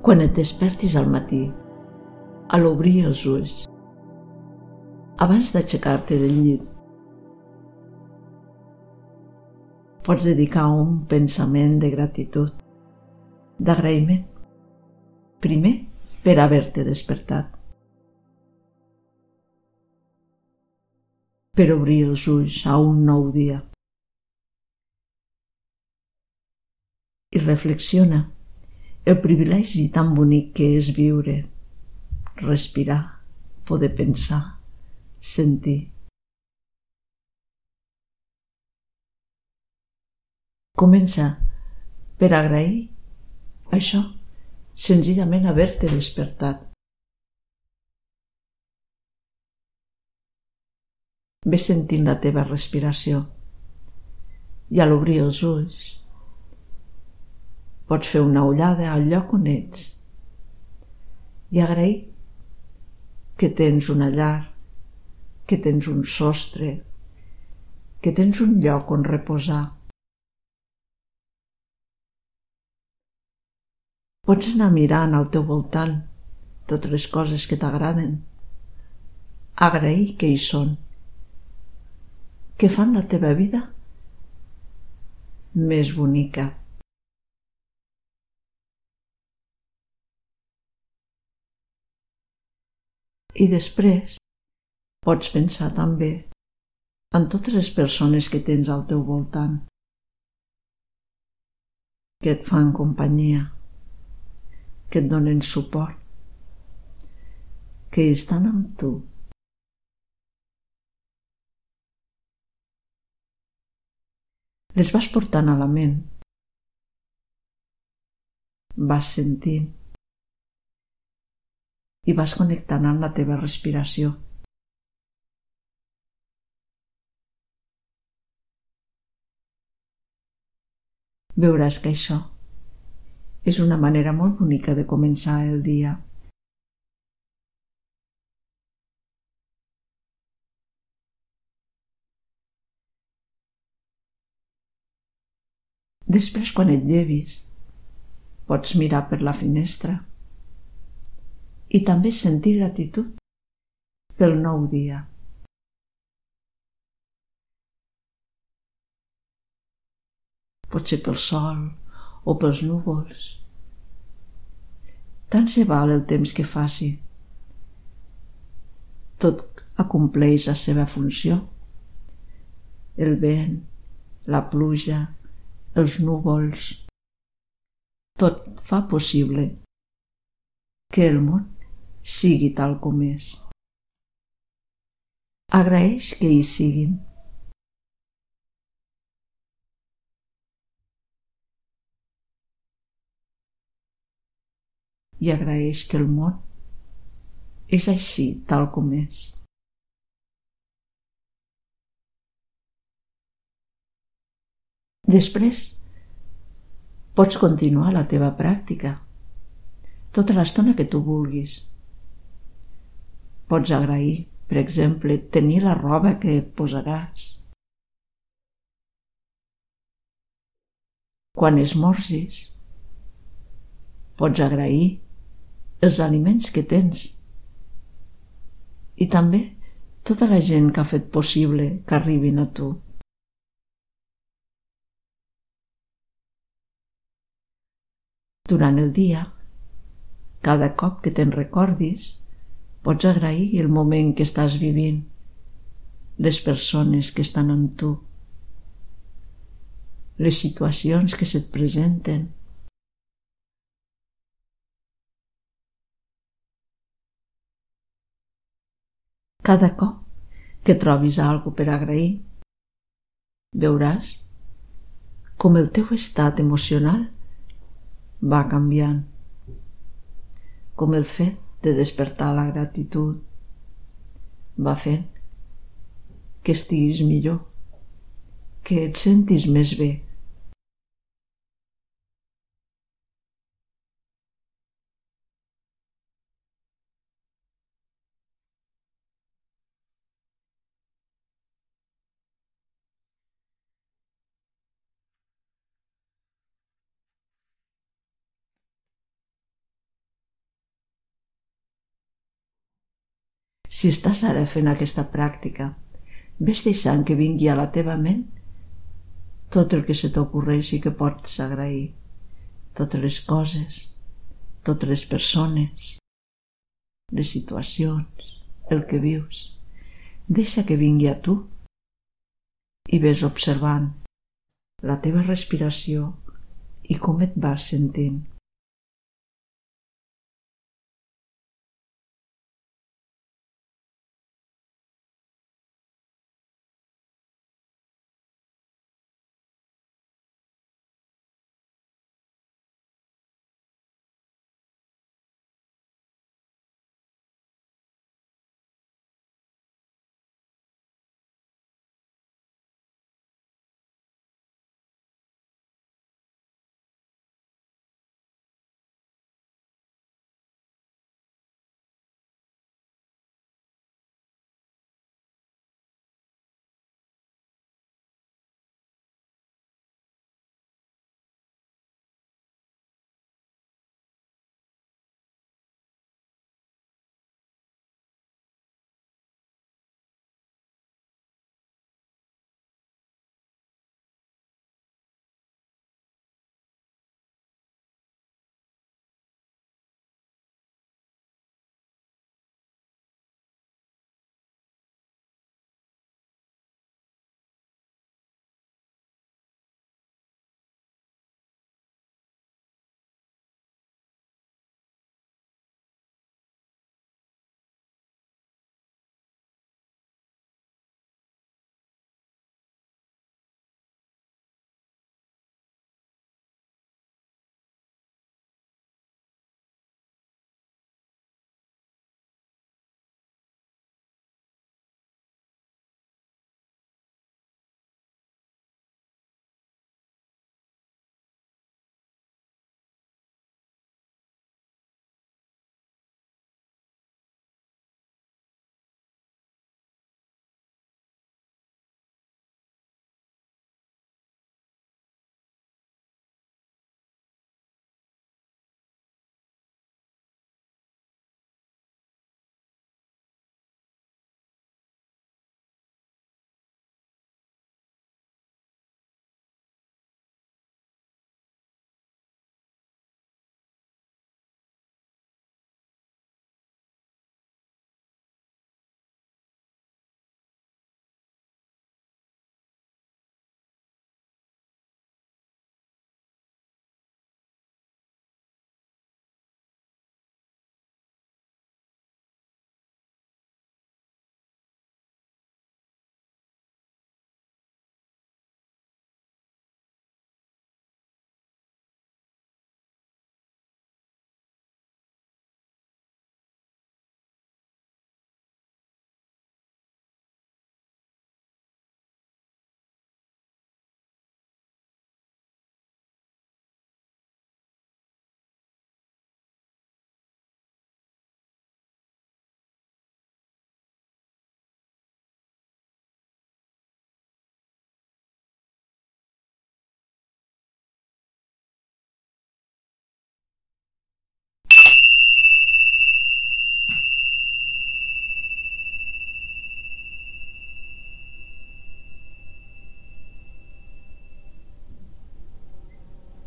Quan et despertis al matí, a l'obrir els ulls, abans d'aixecar-te del llit, pots dedicar un pensament de gratitud, d'agraïment, primer per haver-te despertat, per obrir els ulls a un nou dia. I reflexiona el privilegi tan bonic que és viure, respirar, poder pensar, sentir. Comença per agrair això, senzillament haver-te despertat. Ve sentint la teva respiració i a l'obrir els ulls Pots fer una ullada al lloc on ets i agrair que tens una llar, que tens un sostre, que tens un lloc on reposar. Pots anar mirant al teu voltant totes les coses que t'agraden. Agrair que hi són, que fan la teva vida més bonica. I després pots pensar també en totes les persones que tens al teu voltant, que et fan companyia, que et donen suport, que estan amb tu. Les vas portant a la ment, vas sentint, i vas connectant amb la teva respiració. Veuràs que això és una manera molt bonica de començar el dia. Després, quan et llevis, pots mirar per la finestra i també sentir gratitud pel nou dia. Pot ser pel sol o pels núvols. Tant se val el temps que faci. Tot acompleix la seva funció. El vent, la pluja, els núvols, tot fa possible que el món sigui tal com és. Agraeix que hi siguin. I agraeix que el món és així tal com és. Després, pots continuar la teva pràctica tota l'estona que tu vulguis. Pots agrair, per exemple, tenir la roba que et posaràs. Quan esmorzis, pots agrair els aliments que tens i també tota la gent que ha fet possible que arribin a tu. Durant el dia, cada cop que te'n recordis, Pots agrair el moment que estàs vivint, les persones que estan amb tu, les situacions que se't presenten. Cada cop que trobis alguna per agrair, veuràs com el teu estat emocional va canviant, com el fet de despertar la gratitud va fent que estiguis millor, que et sentis més bé, Si estàs ara fent aquesta pràctica, ves deixant que vingui a la teva ment tot el que se t'ocorreixi que pots agrair, totes les coses, totes les persones, les situacions, el que vius. Deixa que vingui a tu i ves observant la teva respiració i com et vas sentint.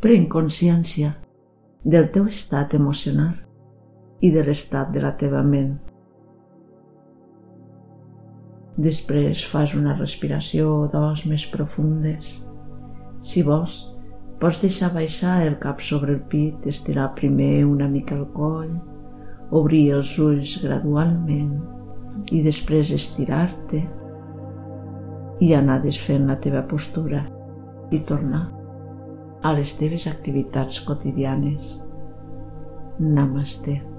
Pren consciència del teu estat emocional i de l'estat de la teva ment. Després fas una respiració o dos més profundes. Si vols, pots deixar baixar el cap sobre el pit, estirar primer una mica el coll, obrir els ulls gradualment i després estirar-te i anar desfent la teva postura i tornar a les teves activitats quotidianes. Namaste.